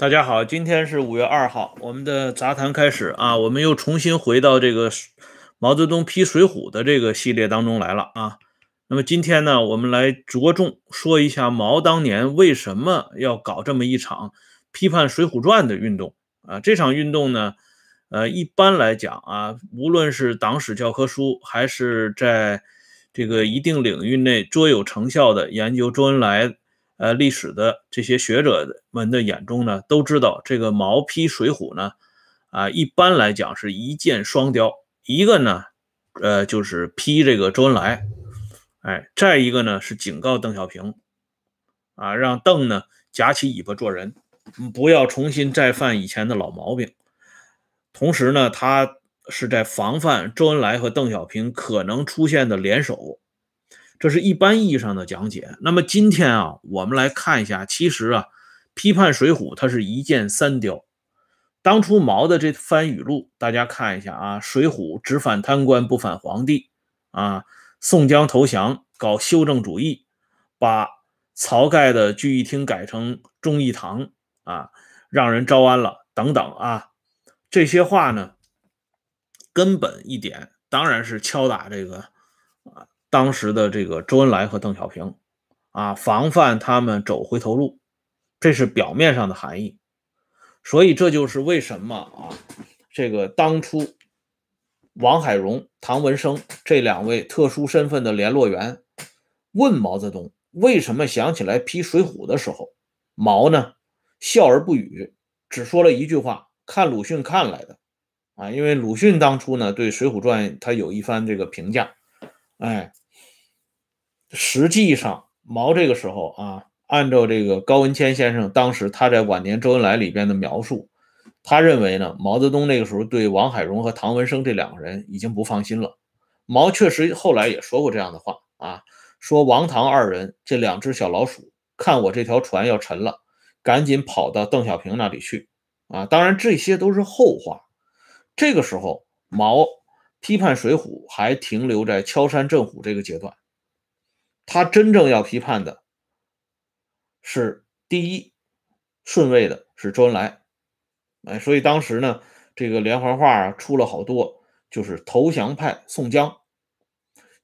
大家好，今天是五月二号，我们的杂谈开始啊，我们又重新回到这个毛泽东批《水浒》的这个系列当中来了啊。那么今天呢，我们来着重说一下毛当年为什么要搞这么一场批判《水浒传》的运动啊？这场运动呢，呃，一般来讲啊，无论是党史教科书，还是在这个一定领域内卓有成效的研究周恩来。呃，历史的这些学者们的眼中呢，都知道这个毛批《水浒》呢，啊，一般来讲是一箭双雕，一个呢，呃，就是批这个周恩来，哎，再一个呢是警告邓小平，啊，让邓呢夹起尾巴做人，不要重新再犯以前的老毛病。同时呢，他是在防范周恩来和邓小平可能出现的联手。这是一般意义上的讲解。那么今天啊，我们来看一下，其实啊，批判《水浒》它是一箭三雕。当初毛的这番语录，大家看一下啊，《水浒》只反贪官不反皇帝啊，宋江投降搞修正主义，把晁盖的聚义厅改成忠义堂啊，让人招安了等等啊，这些话呢，根本一点当然是敲打这个啊。当时的这个周恩来和邓小平，啊，防范他们走回头路，这是表面上的含义。所以这就是为什么啊，这个当初王海荣、唐文生这两位特殊身份的联络员问毛泽东为什么想起来批《水浒》的时候，毛呢笑而不语，只说了一句话：“看鲁迅看来的。”啊，因为鲁迅当初呢对《水浒传》他有一番这个评价，哎。实际上，毛这个时候啊，按照这个高文谦先生当时他在晚年周恩来里边的描述，他认为呢，毛泽东那个时候对王海荣和唐文生这两个人已经不放心了。毛确实后来也说过这样的话啊，说王唐二人这两只小老鼠看我这条船要沉了，赶紧跑到邓小平那里去啊。当然这些都是后话。这个时候，毛批判《水浒》还停留在敲山震虎这个阶段。他真正要批判的是第一顺位的是周恩来，哎，所以当时呢，这个连环画啊出了好多，就是投降派宋江，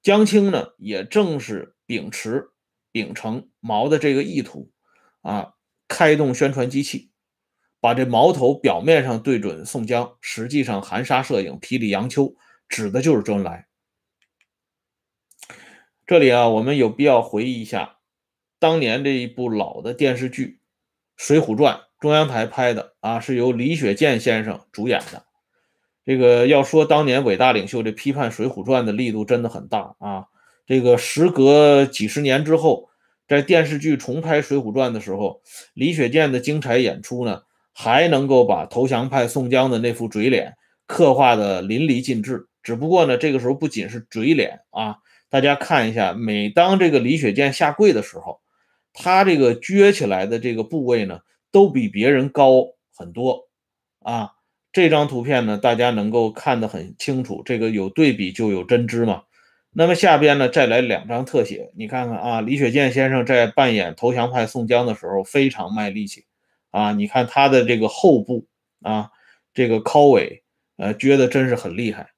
江青呢也正是秉持秉承毛的这个意图啊，开动宣传机器，把这矛头表面上对准宋江，实际上含沙射影，霹雳杨秋指的就是周恩来。这里啊，我们有必要回忆一下当年这一部老的电视剧《水浒传》，中央台拍的啊，是由李雪健先生主演的。这个要说当年伟大领袖这批判《水浒传》的力度真的很大啊。这个时隔几十年之后，在电视剧重拍《水浒传》的时候，李雪健的精彩演出呢，还能够把投降派宋江的那副嘴脸刻画的淋漓尽致。只不过呢，这个时候不仅是嘴脸啊。大家看一下，每当这个李雪健下跪的时候，他这个撅起来的这个部位呢，都比别人高很多啊。这张图片呢，大家能够看得很清楚，这个有对比就有真知嘛。那么下边呢，再来两张特写，你看看啊，李雪健先生在扮演投降派宋江的时候非常卖力气啊，你看他的这个后部啊，这个靠尾，呃，撅的真是很厉害。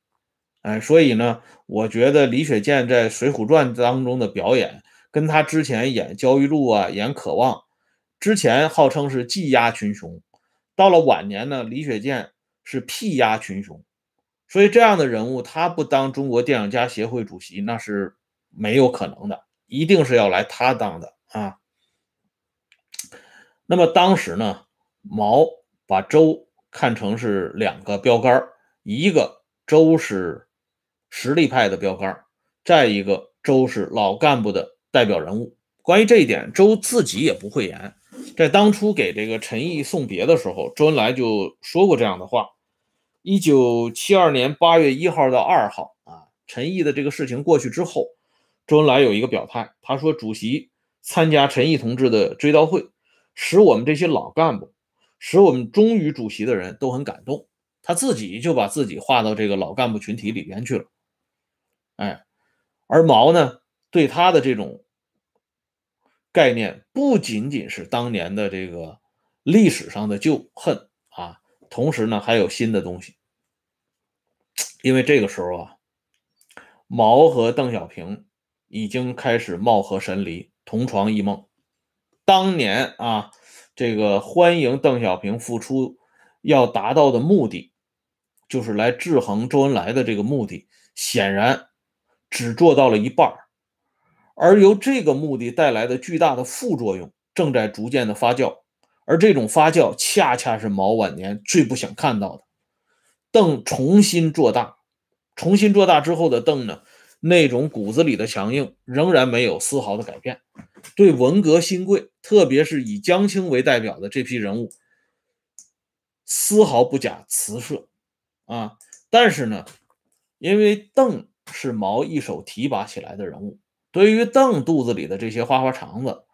哎，所以呢，我觉得李雪健在《水浒传》当中的表演，跟他之前演焦裕禄啊、演渴望，之前号称是技压群雄，到了晚年呢，李雪健是屁压群雄，所以这样的人物，他不当中国电影家协会主席那是没有可能的，一定是要来他当的啊。那么当时呢，毛把周看成是两个标杆一个周是。实力派的标杆，再一个，周是老干部的代表人物。关于这一点，周自己也不讳言。在当初给这个陈毅送别的时候，周恩来就说过这样的话。一九七二年八月一号到二号啊，陈毅的这个事情过去之后，周恩来有一个表态，他说：“主席参加陈毅同志的追悼会，使我们这些老干部，使我们忠于主席的人都很感动。”他自己就把自己划到这个老干部群体里边去了。哎，而毛呢，对他的这种概念，不仅仅是当年的这个历史上的旧恨啊，同时呢还有新的东西。因为这个时候啊，毛和邓小平已经开始貌合神离，同床异梦。当年啊，这个欢迎邓小平复出要达到的目的，就是来制衡周恩来的这个目的，显然只做到了一半而由这个目的带来的巨大的副作用，正在逐渐的发酵。而这种发酵，恰恰是毛晚年最不想看到的。邓重新做大，重新做大之后的邓呢，那种骨子里的强硬仍然没有丝毫的改变。对文革新贵，特别是以江青为代表的这批人物，丝毫不假辞色啊。但是呢，因为邓是毛一手提拔起来的人物，对于邓肚子里的这些花花肠子，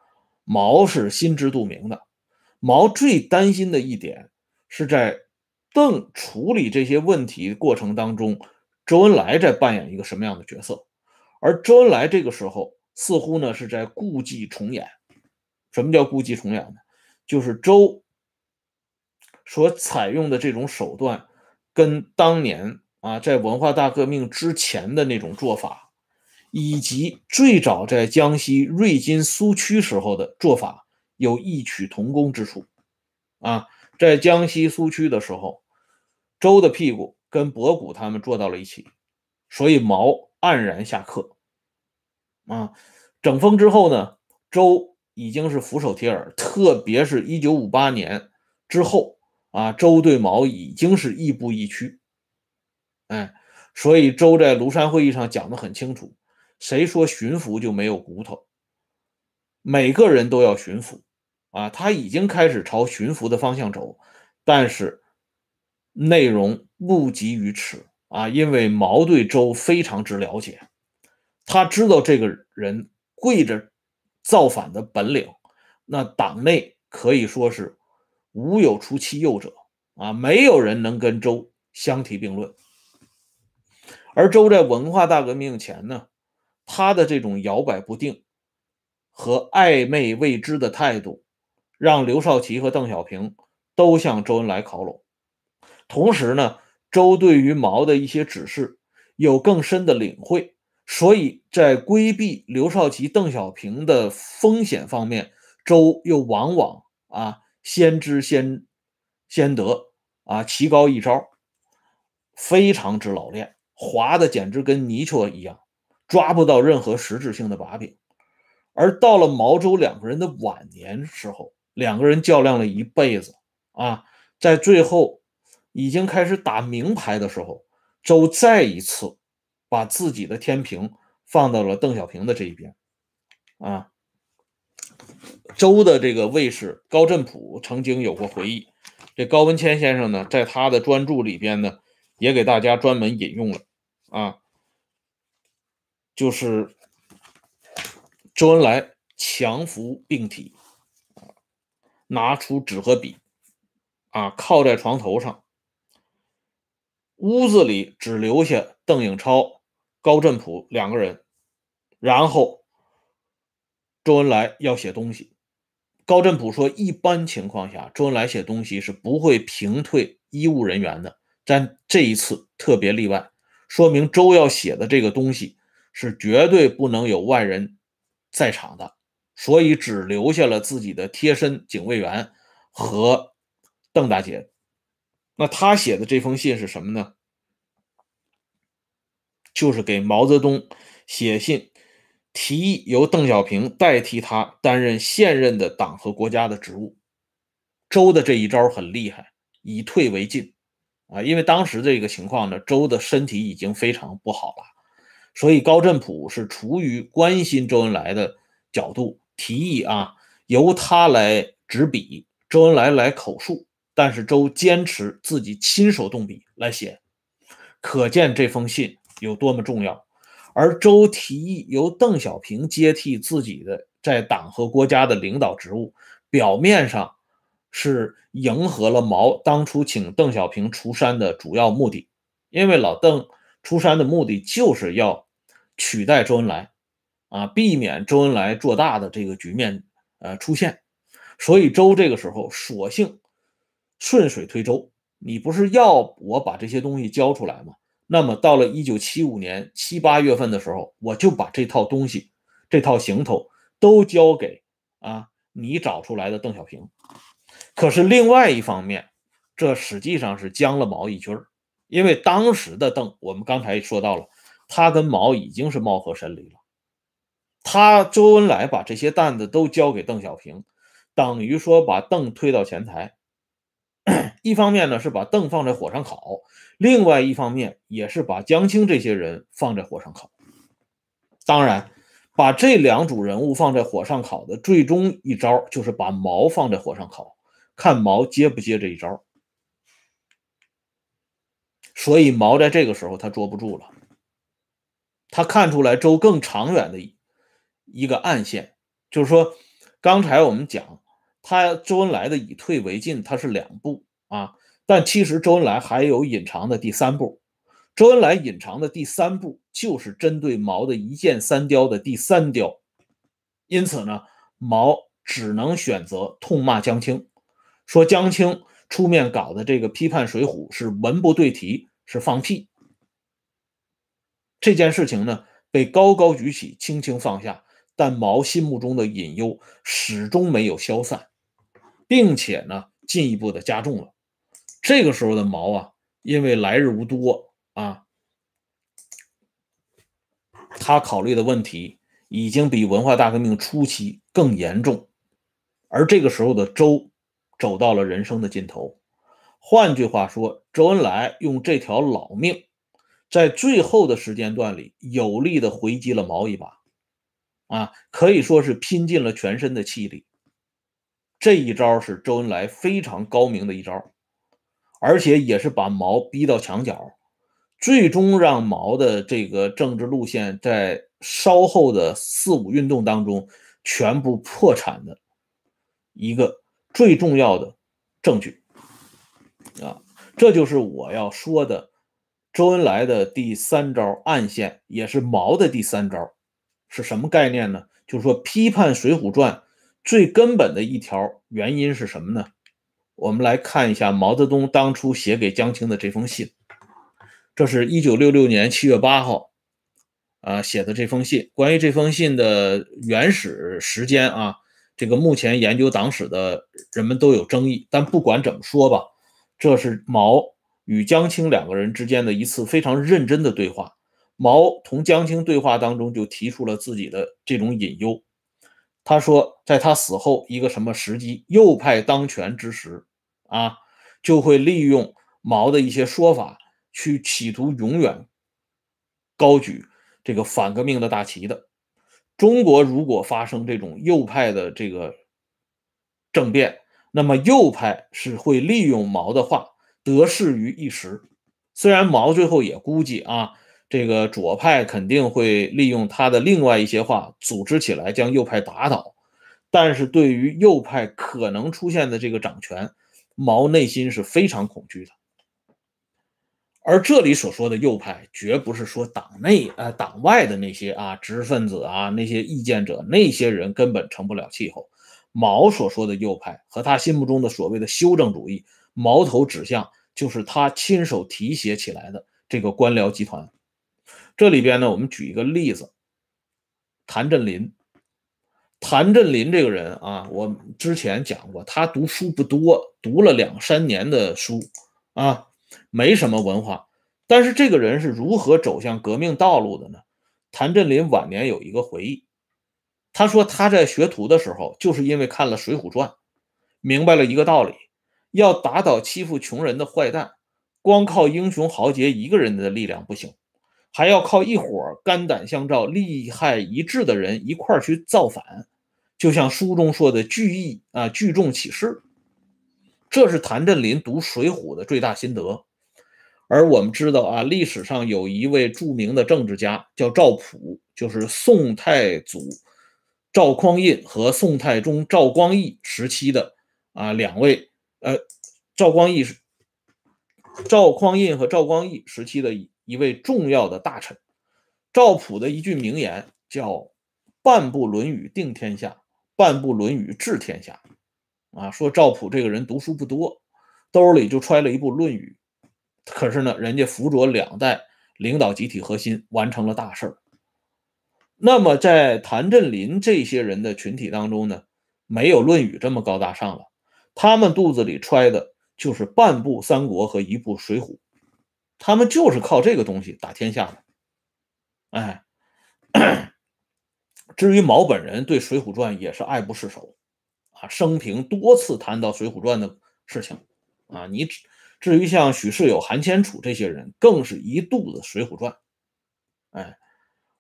毛是心知肚明的。毛最担心的一点是在邓处理这些问题过程当中，周恩来在扮演一个什么样的角色？而周恩来这个时候似乎呢是在故伎重演。什么叫故伎重演呢？就是周所采用的这种手段，跟当年啊在文化大革命之前的那种做法，以及最早在江西瑞金苏区时候的做法。有异曲同工之处，啊，在江西苏区的时候，周的屁股跟博古他们坐到了一起，所以毛黯然下课。啊，整风之后呢，周已经是俯首帖耳，特别是一九五八年之后，啊，周对毛已经是亦步亦趋。哎，所以周在庐山会议上讲的很清楚，谁说巡抚就没有骨头？每个人都要巡抚，啊，他已经开始朝巡抚的方向走，但是内容不及于此啊，因为毛对周非常之了解，他知道这个人跪着造反的本领，那党内可以说是无有出其右者啊，没有人能跟周相提并论。而周在文化大革命前呢，他的这种摇摆不定。和暧昧未知的态度，让刘少奇和邓小平都向周恩来靠拢。同时呢，周对于毛的一些指示有更深的领会，所以在规避刘少奇、邓小平的风险方面，周又往往啊先知先先得啊，棋高一招，非常之老练，滑的简直跟泥鳅一样，抓不到任何实质性的把柄。而到了毛周两个人的晚年时候，两个人较量了一辈子啊，在最后已经开始打明牌的时候，周再一次把自己的天平放到了邓小平的这一边啊。周的这个卫士高振普曾经有过回忆，这高文谦先生呢，在他的专著里边呢，也给大家专门引用了啊，就是。周恩来强扶病体，拿出纸和笔，啊，靠在床头上。屋子里只留下邓颖超、高振普两个人。然后，周恩来要写东西。高振普说，一般情况下，周恩来写东西是不会平退医务人员的，但这一次特别例外，说明周要写的这个东西是绝对不能有外人。在场的，所以只留下了自己的贴身警卫员和邓大姐。那他写的这封信是什么呢？就是给毛泽东写信，提议由邓小平代替他担任现任的党和国家的职务。周的这一招很厉害，以退为进啊！因为当时这个情况呢，周的身体已经非常不好了。所以高振普是出于关心周恩来的角度提议啊，由他来执笔，周恩来来口述，但是周坚持自己亲手动笔来写，可见这封信有多么重要。而周提议由邓小平接替自己的在党和国家的领导职务，表面上是迎合了毛当初请邓小平出山的主要目的，因为老邓出山的目的就是要。取代周恩来，啊，避免周恩来做大的这个局面，呃，出现。所以周这个时候索性顺水推舟，你不是要我把这些东西交出来吗？那么到了一九七五年七八月份的时候，我就把这套东西、这套行头都交给啊你找出来的邓小平。可是另外一方面，这实际上是将了毛一军儿，因为当时的邓，我们刚才说到了，他跟毛已经是貌合神离了。他周恩来把这些担子都交给邓小平，等于说把邓推到前台。一方面呢是把邓放在火上烤，另外一方面也是把江青这些人放在火上烤。当然，把这两组人物放在火上烤的最终一招，就是把毛放在火上烤，看毛接不接这一招。所以毛在这个时候他坐不住了，他看出来周更长远的一个暗线，就是说，刚才我们讲他周恩来的以退为进，他是两步。啊！但其实周恩来还有隐藏的第三步，周恩来隐藏的第三步就是针对毛的一箭三雕的第三雕。因此呢，毛只能选择痛骂江青，说江青出面搞的这个批判《水浒》是文不对题，是放屁。这件事情呢，被高高举起，轻轻放下，但毛心目中的隐忧始终没有消散，并且呢，进一步的加重了。这个时候的毛啊，因为来日无多啊，他考虑的问题已经比文化大革命初期更严重，而这个时候的周走到了人生的尽头。换句话说，周恩来用这条老命，在最后的时间段里有力的回击了毛一把，啊，可以说是拼尽了全身的气力。这一招是周恩来非常高明的一招。而且也是把毛逼到墙角，最终让毛的这个政治路线在稍后的四五运动当中全部破产的一个最重要的证据啊！这就是我要说的周恩来的第三招暗线，也是毛的第三招，是什么概念呢？就是说批判《水浒传》最根本的一条原因是什么呢？我们来看一下毛泽东当初写给江青的这封信，这是一九六六年七月八号，啊写的这封信。关于这封信的原始时间啊，这个目前研究党史的人们都有争议。但不管怎么说吧，这是毛与江青两个人之间的一次非常认真的对话。毛同江青对话当中就提出了自己的这种隐忧。他说，在他死后一个什么时机，右派当权之时，啊，就会利用毛的一些说法，去企图永远高举这个反革命的大旗的。中国如果发生这种右派的这个政变，那么右派是会利用毛的话得势于一时。虽然毛最后也估计啊。这个左派肯定会利用他的另外一些话组织起来将右派打倒，但是对于右派可能出现的这个掌权，毛内心是非常恐惧的。而这里所说的右派，绝不是说党内呃党外的那些啊知识分子啊那些意见者，那些人根本成不了气候。毛所说的右派和他心目中的所谓的修正主义，矛头指向就是他亲手提携起来的这个官僚集团。这里边呢，我们举一个例子，谭震林。谭震林这个人啊，我之前讲过，他读书不多，读了两三年的书啊，没什么文化。但是这个人是如何走向革命道路的呢？谭震林晚年有一个回忆，他说他在学徒的时候，就是因为看了《水浒传》，明白了一个道理：要打倒欺负穷人的坏蛋，光靠英雄豪杰一个人的力量不行。还要靠一伙肝胆相照、利害一致的人一块去造反，就像书中说的“聚义啊，聚众起事”，这是谭震林读《水浒》的最大心得。而我们知道啊，历史上有一位著名的政治家叫赵普，就是宋太祖赵匡胤和宋太宗赵光义时期的啊两位，呃，赵光义是赵匡胤和赵光义时期的。一位重要的大臣赵普的一句名言叫“半部《论语》定天下，半部《论语》治天下”。啊，说赵普这个人读书不多，兜里就揣了一部《论语》，可是呢，人家辅佐两代领导集体核心，完成了大事儿。那么在谭震林这些人的群体当中呢，没有《论语》这么高大上了，他们肚子里揣的就是半部《三国》和一部《水浒》，他们就是靠这个东西打天下的。哎，至于毛本人对《水浒传》也是爱不释手。啊生平多次谈到《水浒传》的事情，啊，你至于像许世友、韩千楚这些人，更是一肚子《水浒传》。哎，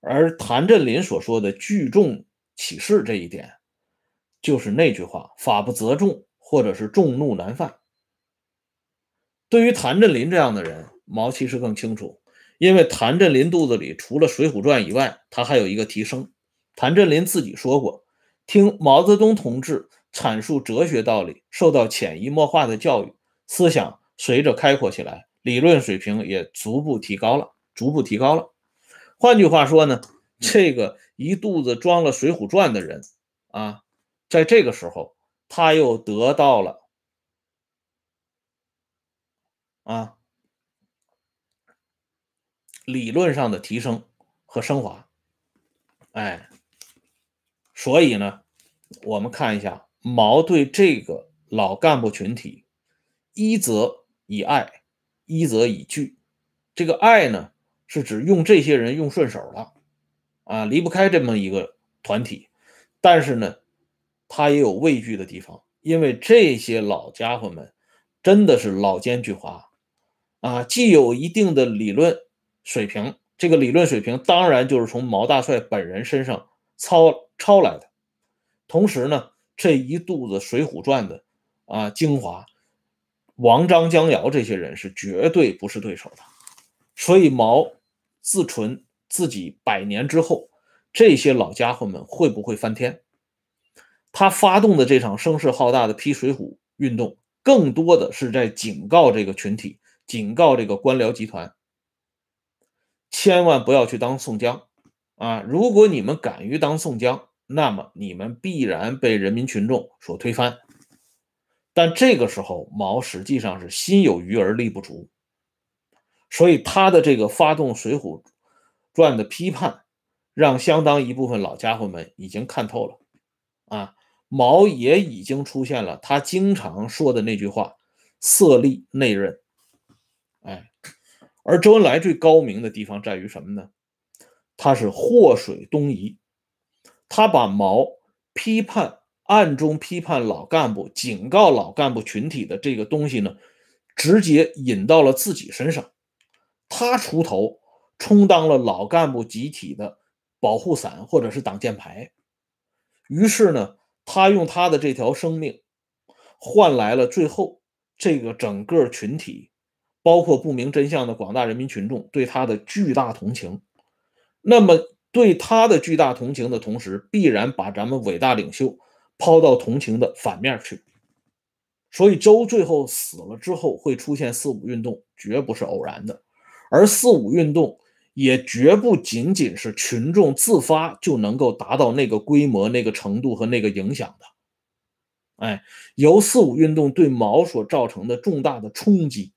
而谭震林所说的聚众起事这一点，就是那句话“法不责众”或者是“众怒难犯”。对于谭震林这样的人，毛其实更清楚，因为谭震林肚子里除了《水浒传》以外，他还有一个提升。谭震林自己说过，听毛泽东同志。阐述哲学道理，受到潜移默化的教育，思想随着开阔起来，理论水平也逐步提高了，逐步提高了。换句话说呢，这个一肚子装了《水浒传》的人啊，在这个时候，他又得到了啊理论上的提升和升华。哎，所以呢，我们看一下。毛对这个老干部群体，一则以爱，一则以惧。这个爱呢，是指用这些人用顺手了，啊，离不开这么一个团体。但是呢，他也有畏惧的地方，因为这些老家伙们真的是老奸巨猾，啊，既有一定的理论水平，这个理论水平当然就是从毛大帅本人身上抄抄来的，同时呢。这一肚子《水浒传》的啊精华，王张江瑶这些人是绝对不是对手的。所以毛自纯自己百年之后，这些老家伙们会不会翻天？他发动的这场声势浩大的批水浒运动，更多的是在警告这个群体，警告这个官僚集团，千万不要去当宋江啊！如果你们敢于当宋江，那么你们必然被人民群众所推翻，但这个时候毛实际上是心有余而力不足，所以他的这个发动《水浒传》的批判，让相当一部分老家伙们已经看透了。啊，毛也已经出现了他经常说的那句话：“色厉内荏。”哎，而周恩来最高明的地方在于什么呢？他是祸水东移。他把毛批判、暗中批判老干部、警告老干部群体的这个东西呢，直接引到了自己身上。他出头，充当了老干部集体的保护伞或者是挡箭牌。于是呢，他用他的这条生命，换来了最后这个整个群体，包括不明真相的广大人民群众对他的巨大同情。那么。对他的巨大同情的同时，必然把咱们伟大领袖抛到同情的反面去。所以周最后死了之后，会出现四五运动，绝不是偶然的。而四五运动也绝不仅仅是群众自发就能够达到那个规模、那个程度和那个影响的。哎，由四五运动对毛所造成的重大的冲击，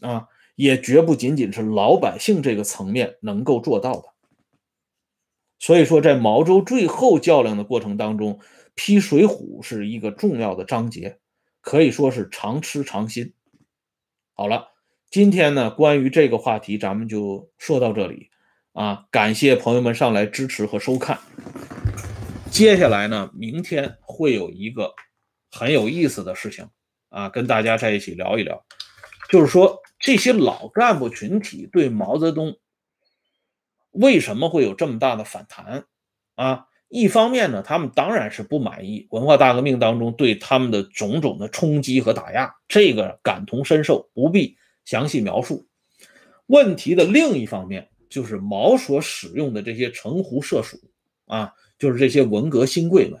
啊，也绝不仅仅是老百姓这个层面能够做到的。所以说，在毛周最后较量的过程当中，批《水浒》是一个重要的章节，可以说是常吃常新。好了，今天呢，关于这个话题，咱们就说到这里啊。感谢朋友们上来支持和收看。接下来呢，明天会有一个很有意思的事情啊，跟大家在一起聊一聊，就是说这些老干部群体对毛泽东。为什么会有这么大的反弹啊？一方面呢，他们当然是不满意文化大革命当中对他们的种种的冲击和打压，这个感同身受，不必详细描述。问题的另一方面就是毛所使用的这些城狐社属啊，就是这些文革新贵们，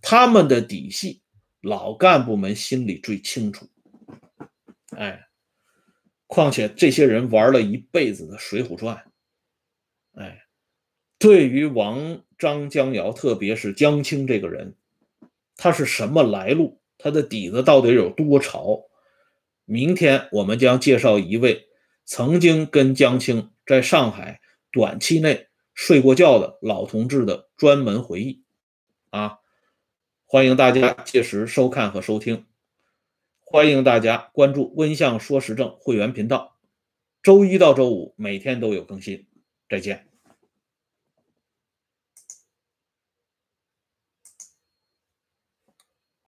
他们的底细，老干部们心里最清楚。哎，况且这些人玩了一辈子的《水浒传》。哎，对于王张江瑶，特别是江青这个人，他是什么来路，他的底子到底有多潮？明天我们将介绍一位曾经跟江青在上海短期内睡过觉的老同志的专门回忆。啊，欢迎大家届时收看和收听。欢迎大家关注“温相说时政”会员频道，周一到周五每天都有更新。再见。